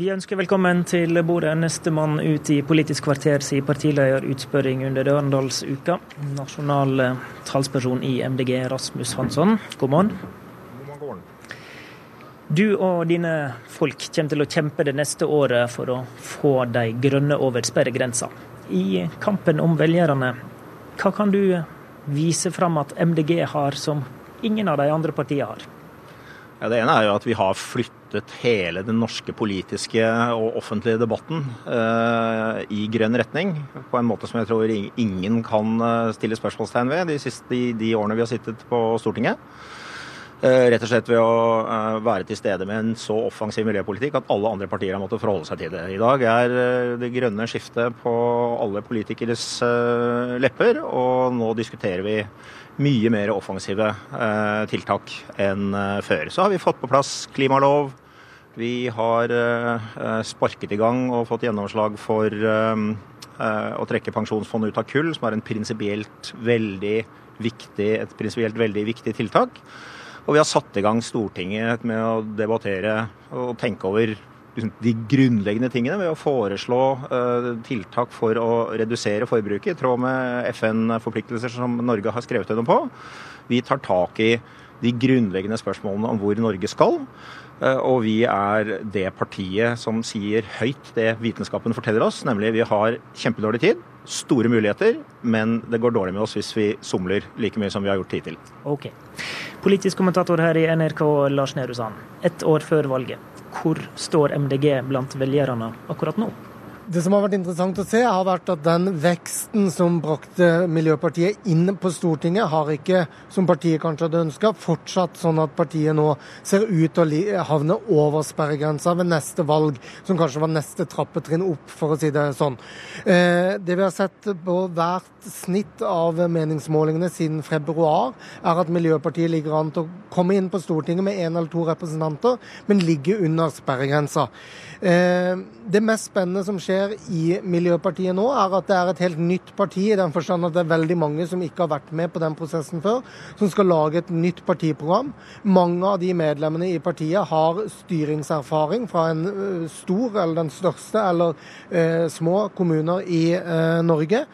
Vi ønsker velkommen til bordet. Nestemann ut i Politisk kvarter, sier partilederutspørring under Dørendalsuka. Nasjonal eh, talsperson i MDG, Rasmus Hansson, god morgen. God morgen. Du og dine folk kommer til å kjempe det neste året for å få de grønne over sperregrensa. I kampen om velgerne, hva kan du vise fram at MDG har som ingen av de andre partiene har? Ja, det ene er jo at vi har flyttet hele den norske politiske og offentlige debatten eh, i grønn retning. På en måte som jeg tror ingen kan eh, stille spørsmålstegn ved de, siste, de årene vi har sittet på Stortinget. Eh, rett og slett ved å eh, være til stede med en så offensiv miljøpolitikk at alle andre partier har måttet forholde seg til det. I dag er eh, det grønne skiftet på alle politikeres eh, lepper, og nå diskuterer vi mye mer offensive eh, tiltak enn eh, før. Så har vi fått på plass klimalov. Vi har eh, sparket i gang og fått gjennomslag for å trekke pensjonsfondet ut av kull, som er en prinsipielt veldig viktig, et prinsipielt veldig viktig tiltak. Og vi har satt i gang Stortinget med å debattere og tenke over de grunnleggende tingene ved å foreslå tiltak for å redusere forbruket, i tråd med FN-forpliktelser som Norge har skrevet under på. Vi tar tak i de grunnleggende spørsmålene om hvor Norge skal. Uh, og vi er det partiet som sier høyt det vitenskapen forteller oss, nemlig vi har kjempedårlig tid, store muligheter, men det går dårlig med oss hvis vi somler like mye som vi har gjort hittil. Ok. Politisk kommentator her i NRK, Lars Nehru Sand. Ett år før valget. Hvor står MDG blant velgerne akkurat nå? Det som har vært interessant å se, har vært at den veksten som brakte Miljøpartiet inn på Stortinget, har ikke, som partiet kanskje hadde ønska, fortsatt sånn at partiet nå ser ut til å havne over sperregrensa ved neste valg, som kanskje var neste trappetrinn opp, for å si det sånn. Eh, det vi har sett på hvert snitt av meningsmålingene siden februar, er at Miljøpartiet ligger an til å komme inn på Stortinget med én eller to representanter, men ligger under sperregrensa. Eh, det mest spennende som skjer i Miljøpartiet nå, er at det er et helt nytt parti, i den forstand at det er veldig mange som ikke har vært med på den prosessen før, som skal lage et nytt partiprogram. Mange av de medlemmene i partiet har styringserfaring fra en eh, stor, eller den største, eller eh, små kommuner i eh, Norge.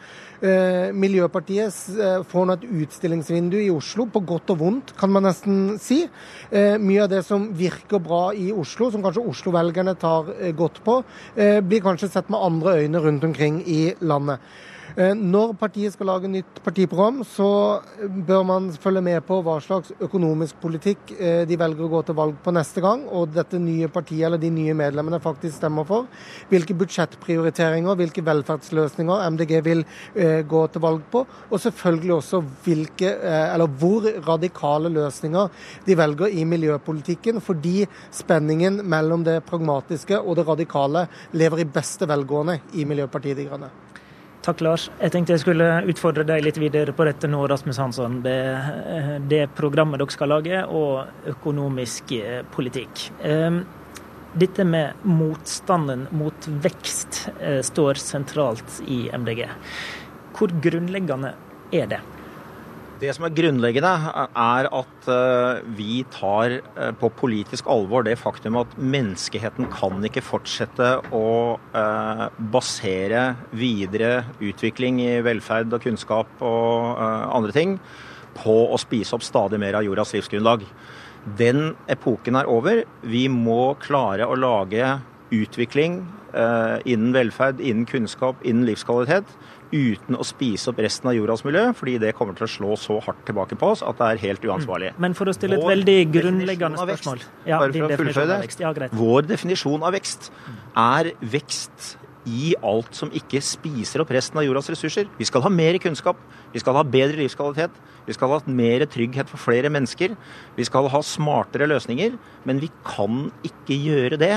Eh, Miljøpartiet eh, får nå et utstillingsvindu i Oslo, på godt og vondt, kan man nesten si. Eh, mye av det som virker bra i Oslo, som kanskje Oslo-velgerne tar godt på, blir kanskje sett med andre øyne rundt omkring i landet. Eh, når partiet skal lage nytt partiprogram, så bør man følge med på hva slags økonomisk politikk eh, de velger å gå til valg på neste gang, og dette nye partiet eller de nye medlemmene faktisk stemmer for. Hvilke budsjettprioriteringer, hvilke velferdsløsninger MDG vil eh, gå til valg på. Og selvfølgelig også hvilke, eller hvor radikale løsninger de velger i miljøpolitikken, fordi spenningen mellom det pragmatiske og det radikale lever i beste velgående i Miljøpartiet De Grønne. Takk, Lars. Jeg tenkte jeg skulle utfordre deg litt videre på dette nå, Rasmus Hansson. Det, det programmet dere skal lage, og økonomisk eh, politikk. Ehm, dette med motstanden mot vekst eh, står sentralt i MDG. Hvor grunnleggende er det? Det som er grunnleggende, er at eh, vi tar eh, på politisk alvor det faktum at menneskeheten kan ikke fortsette å eh, basere videre utvikling i velferd og kunnskap og andre ting på å spise opp stadig mer av jordas livsgrunnlag. Den epoken er over. Vi må klare å lage utvikling innen velferd, innen kunnskap, innen livskvalitet uten å spise opp resten av jordas miljø, fordi det kommer til å slå så hardt tilbake på oss at det er helt uansvarlig. Mm. Men for å stille et veldig grunnleggende spørsmål ja, Bare for å fullføre det. Ja, Vår definisjon av vekst er vekst i alt som ikke spiser opp resten av jordas ressurser. Vi skal ha mer kunnskap, vi skal ha bedre livskvalitet, vi skal ha mer trygghet for flere mennesker, vi skal ha smartere løsninger, men vi kan ikke gjøre det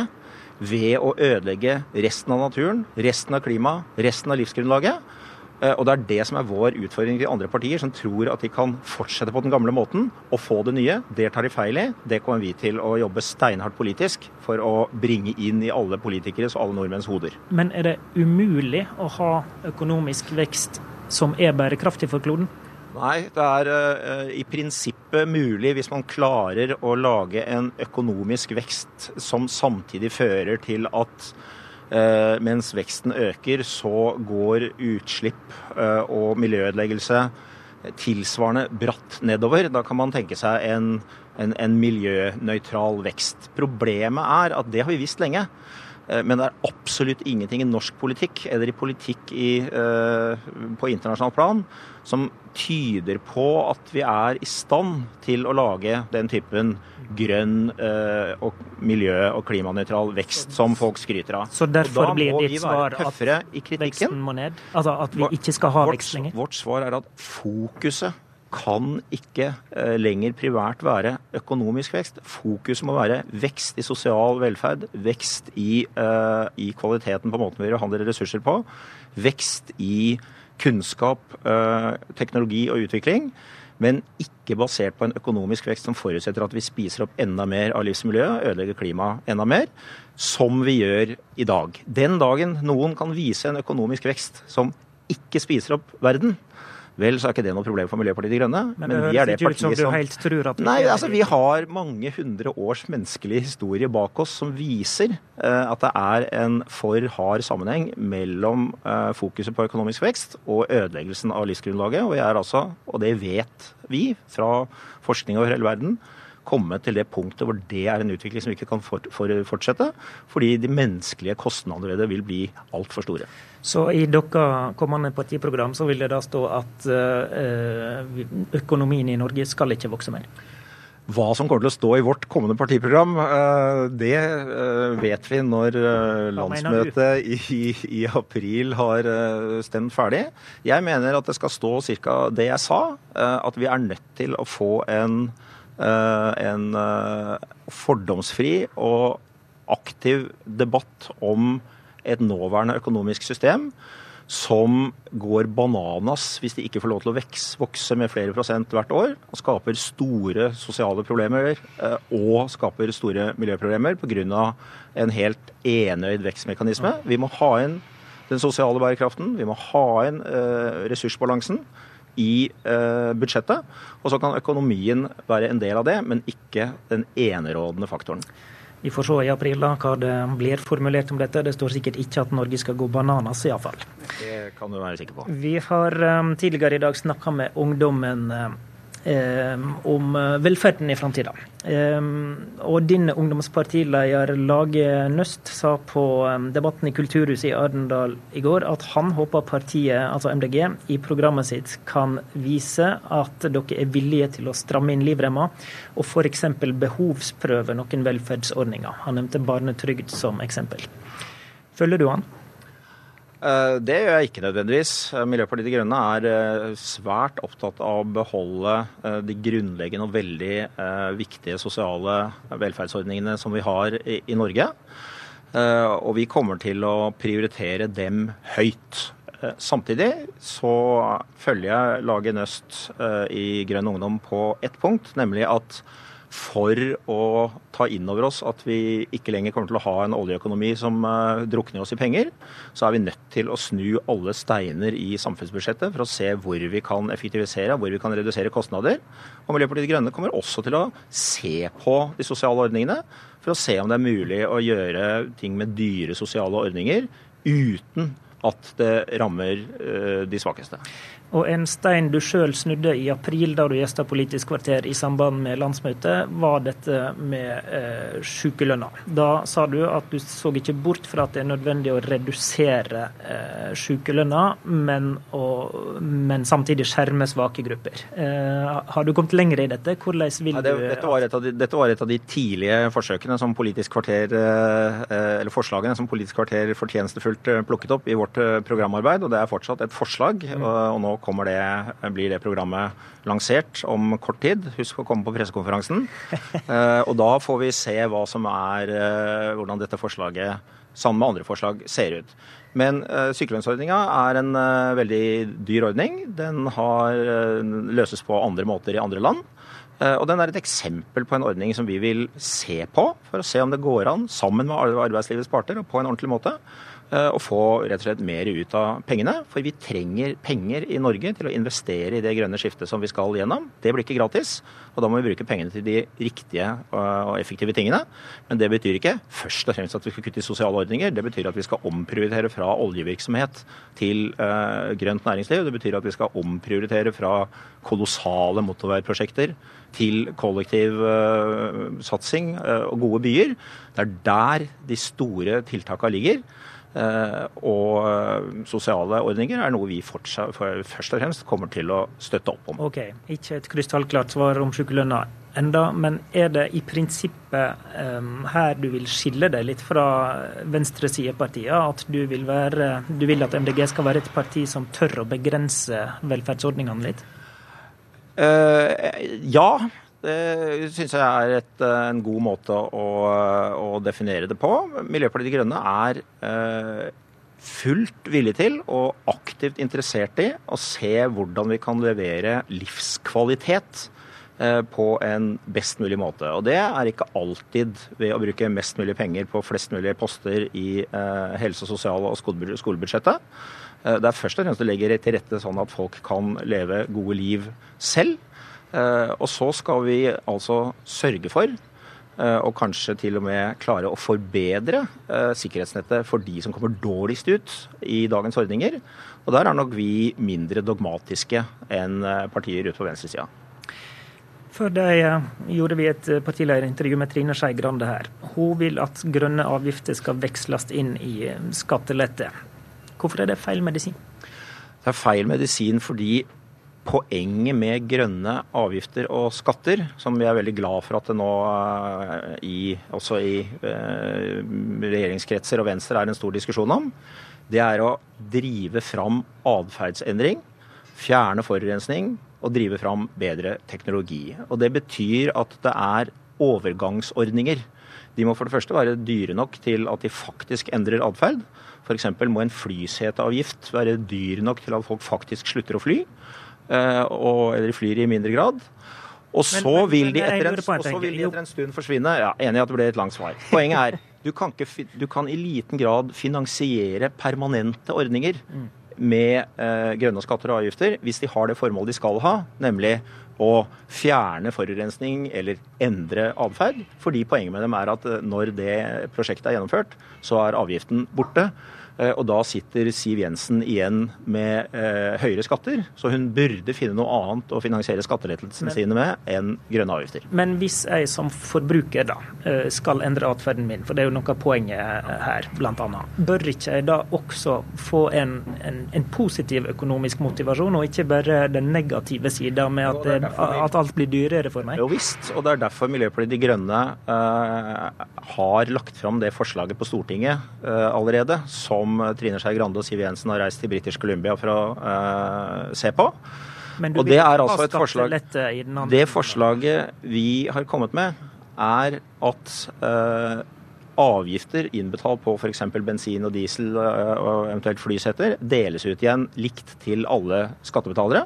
ved å ødelegge resten av naturen, resten av klimaet, resten av livsgrunnlaget. Eh, og det er det som er vår utfordring til andre partier, som tror at de kan fortsette på den gamle måten og få det nye. Det tar de feil i. Det kommer vi til å jobbe steinhardt politisk for å bringe inn i alle politikeres og alle nordmenns hoder. Men er det umulig å ha økonomisk vekst som er bærekraftig for kloden? Nei, det er uh, i prinsippet mulig hvis man klarer å lage en økonomisk vekst som samtidig fører til at uh, mens veksten øker, så går utslipp uh, og miljøødeleggelse tilsvarende bratt nedover. Da kan man tenke seg en, en, en miljønøytral vekst. Problemet er at det har vi visst lenge. Eh, men det er absolutt ingenting i norsk politikk eller i politikk i, uh, på internasjonalt plan som tyder på at vi er i stand til å lage den typen grønn uh, og miljø- og klimanøytral vekst som folk skryter av. Så derfor blir ditt svar at veksten må ned? Altså at vi ikke skal ha vekst lenger? Vårt svar er at fokuset kan ikke eh, lenger privært være økonomisk vekst. Fokuset må være vekst i sosial velferd, vekst i, uh, i kvaliteten på måten vi behandler ressurser på, vekst i kunnskap, uh, teknologi og utvikling. Men ikke basert på en økonomisk vekst som forutsetter at vi spiser opp enda mer av livsmiljøet, ødelegger klimaet enda mer, som vi gjør i dag. Den dagen noen kan vise en økonomisk vekst som ikke spiser opp verden, Vel, så er ikke det noe problem for Miljøpartiet De Grønne. Men, men vi er det partiet som, som helt tror at Nei, altså vi har mange hundre års menneskelig historie bak oss som viser uh, at det er en for hard sammenheng mellom uh, fokuset på økonomisk vekst og ødeleggelsen av livsgrunnlaget. Og, er altså, og det vet vi fra forskning over hele verden, kommet til det punktet hvor det er en utvikling som ikke kan fortsette, fordi de menneskelige kostnadene ved det vil bli altfor store. Så i deres kommende partiprogram så vil det da stå at eh, økonomien i Norge skal ikke vokse mer? Hva som kommer til å stå i vårt kommende partiprogram, eh, det eh, vet vi når landsmøtet i, i april har stemt ferdig. Jeg mener at det skal stå ca. det jeg sa, at vi er nødt til å få en, en fordomsfri og aktiv debatt om et nåværende økonomisk system som går bananas hvis de ikke får lov til å vokse med flere prosent hvert år, og skaper store sosiale problemer eh, og skaper store miljøproblemer pga. en helt enøyd vekstmekanisme. Vi må ha inn den sosiale bærekraften, vi må ha inn eh, ressursbalansen i eh, budsjettet. Og så kan økonomien være en del av det, men ikke den enerådende faktoren. Vi får se i april da, hva det blir formulert om dette. Det står sikkert ikke at Norge skal gå bananas, iallfall. Det kan du være sikker på. Vi har um, tidligere i dag snakka med ungdommen Ehm, om eh, velferden i framtida. Ehm, og din ungdomspartileder Lage Nøst sa på ehm, debatten i Kulturhuset i Arendal i går at han håper partiet, altså MDG, i programmet sitt kan vise at dere er villige til å stramme inn livremma og f.eks. behovsprøve noen velferdsordninger. Han nevnte barnetrygd som eksempel. Følger du han? Eh, det gjør jeg ikke nødvendigvis. Eh, Miljøpartiet De Grønne er eh, svært opptatt av å beholde de grunnleggende og veldig viktige sosiale velferdsordningene som vi har i Norge. Og vi kommer til å prioritere dem høyt. Samtidig så følger jeg laget Nøst i Grønn Ungdom på ett punkt, nemlig at for å ta inn over oss at vi ikke lenger kommer til å ha en oljeøkonomi som uh, drukner oss i penger, så er vi nødt til å snu alle steiner i samfunnsbudsjettet for å se hvor vi kan effektivisere, hvor vi kan redusere kostnader. Og Miljøpartiet De Grønne kommer også til å se på de sosiale ordningene for å se om det er mulig å gjøre ting med dyre sosiale ordninger uten at det rammer uh, de svakeste. Og en stein du sjøl snudde i april da du gjesta Politisk kvarter i samband med landsmøtet, var dette med eh, sykelønna. Da sa du at du så ikke bort fra at det er nødvendig å redusere eh, sykelønna, men, men, samtidig skjerme svake grupper. Eh, har du kommet lenger i dette? Hvordan vil Nei, det, dette, var de, dette, var et av de tidlige forsøkene som Politisk kvarter, eh, eller forslagene som Politisk kvarter fortjenestefullt eh, plukket opp i vårt eh, programarbeid, og det er fortsatt et forslag. Mm. og, og nå det, blir det programmet lansert om kort tid. Husk å komme på pressekonferansen. Eh, og da får vi se hva som er, eh, hvordan dette forslaget sammen med andre forslag ser ut. Men uh, sykelønnsordninga er en uh, veldig dyr ordning. Den har, uh, løses på andre måter i andre land. og den er et eksempel på en ordning som vi vil se på, for å se om det går an, sammen med arbeidslivets parter, og på en ordentlig måte, og få rett og slett mer ut av pengene. For vi trenger penger i Norge til å investere i det grønne skiftet som vi skal gjennom. Det blir ikke gratis, og da må vi bruke pengene til de riktige og effektive tingene. Men det betyr ikke først og fremst at vi skal kutte i sosiale ordninger. Det betyr at vi skal omprioritere fra oljevirksomhet til uh, grønt næringsliv. Det betyr at vi skal omprioritere fra kolossale motorveiprosjekter til kollektiv satsing og gode byer. Det er der de store tiltakene ligger. Eh, og eh, sosiale ordninger er noe vi fortsatt, for først og fremst kommer til å støtte opp om. Ok, Ikke et krystallklart svar om sykelønna enda, men er det i prinsippet um, her du vil skille deg litt fra venstresidepartiene? At du vil, være, du vil at MDG skal være et parti som tør å begrense velferdsordningene litt? Uh, ja, det syns jeg er et, eh, en god måte å, å, definere det på. Miljøpartiet De Grønne er eh, fullt villig til og aktivt interessert i å se hvordan vi kan levere livskvalitet eh, på en best mulig måte. Og det er ikke alltid ved å bruke mest mulig penger på flest mulig poster i eh, helse-, sosiale og skolebudsjettet. Eh, det er først og fremst å legge til rette sånn at folk kan leve gode liv selv. Eh, og så skal vi altså sørge for eh, og kanskje til og med klare å forbedre eh, sikkerhetsnettet for de som kommer dårligst ut i dagens ordninger. Og der er nok vi mindre dogmatiske enn partier ute på venstresida. Før det gjorde vi et partilederintervju med Trine Skei Grande her. Hun vil at grønne avgifter skal veksles inn i skattelette. Hvorfor er det feil medisin? Det er feil medisin fordi poenget med grønne avgifter og skatter, som vi er veldig glad for at det nå eh, i, også i eh, regjeringskretser og Venstre er en stor diskusjon om, det er å drive fram atferdsendring, fjerne forurensning og drive fram bedre teknologi. Og Det betyr at det er overgangsordninger. De må for det første være dyre nok til at de faktisk endrer atferd. F.eks. må en flyseteavgift være dyr nok til at folk faktisk slutter å fly. Eh, og, eller flyr i mindre grad. Og så vil de etter en, etter en stund forsvinne. Ja, Enig i at det ble et langt svar. Poenget er du kan, ikke, du kan i liten grad finansiere permanente ordninger mm. med eh, grønne skatter og avgifter hvis de har det formålet de skal ha, nemlig å fjerne forurensning eller endre atferd. Fordi poenget med dem er at eh, når det prosjektet er gjennomført, så er avgiften borte. Eh, og da sitter Siv Jensen igjen med eh, høyere skatter. Så hun burde finne noe annet å finansiere skattelettelsene sine med enn grønne avgifter. Men hvis jeg som forbruker da eh, skal endre atferden min, for det er jo noe av poenget her bl.a., bør ikke jeg da også få en, en, en, positiv økonomisk motivasjon, og ikke bare den negative sida med at, det, at, alt blir dyrere for meg? Jo visst, og det er derfor Miljøpartiet De Grønne eh, har lagt fram det forslaget på Stortinget eh, allerede som som Trine Skei Grande og Siv Jensen har reist til British Columbia for å uh, se på. og det er altså et forslag Det forslaget vi har kommet med, er at uh, avgifter innbetalt på f.eks. bensin og diesel eh, og eventuelt flysetter deles ut igjen likt til alle skattebetalere.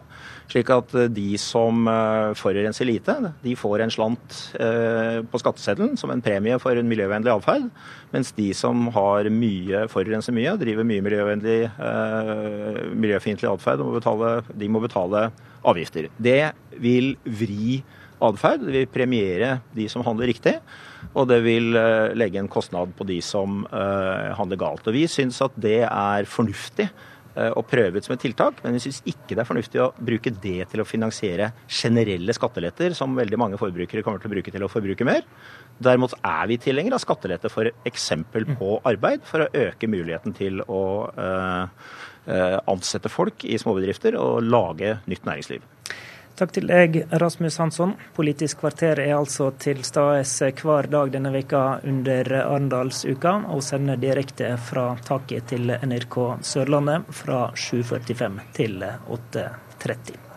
Slik at eh, de som eh, forurenser lite, de får en slant på skatteseddelen som en premie for en miljøvennlig atferd. Mens de som har mye, forurenser mye, driver mye miljøvennlig, miljøfiendtlig atferd, de må betale avgifter. Det vil vri atferd. Det vil premiere de som handler riktig, og det vil eh, legge en kostnad på de som eh, handler galt. Og Vi syns at det er fornuftig eh, å prøve ut som et tiltak, men vi syns ikke det er fornuftig å bruke det til å finansiere generelle skatteletter, som veldig mange forbrukere kommer til å bruke til å forbruke mer. Derimot er vi tilhengere av skattelette f.eks. på arbeid, for å øke muligheten til å ansette folk i småbedrifter og lage nytt næringsliv. Takk til deg, Rasmus Hansson. Politisk kvarter er altså til stede hver dag denne veka under Arendalsuka, og sender direkte fra taket til NRK Sørlandet fra 7.45 til 8.30.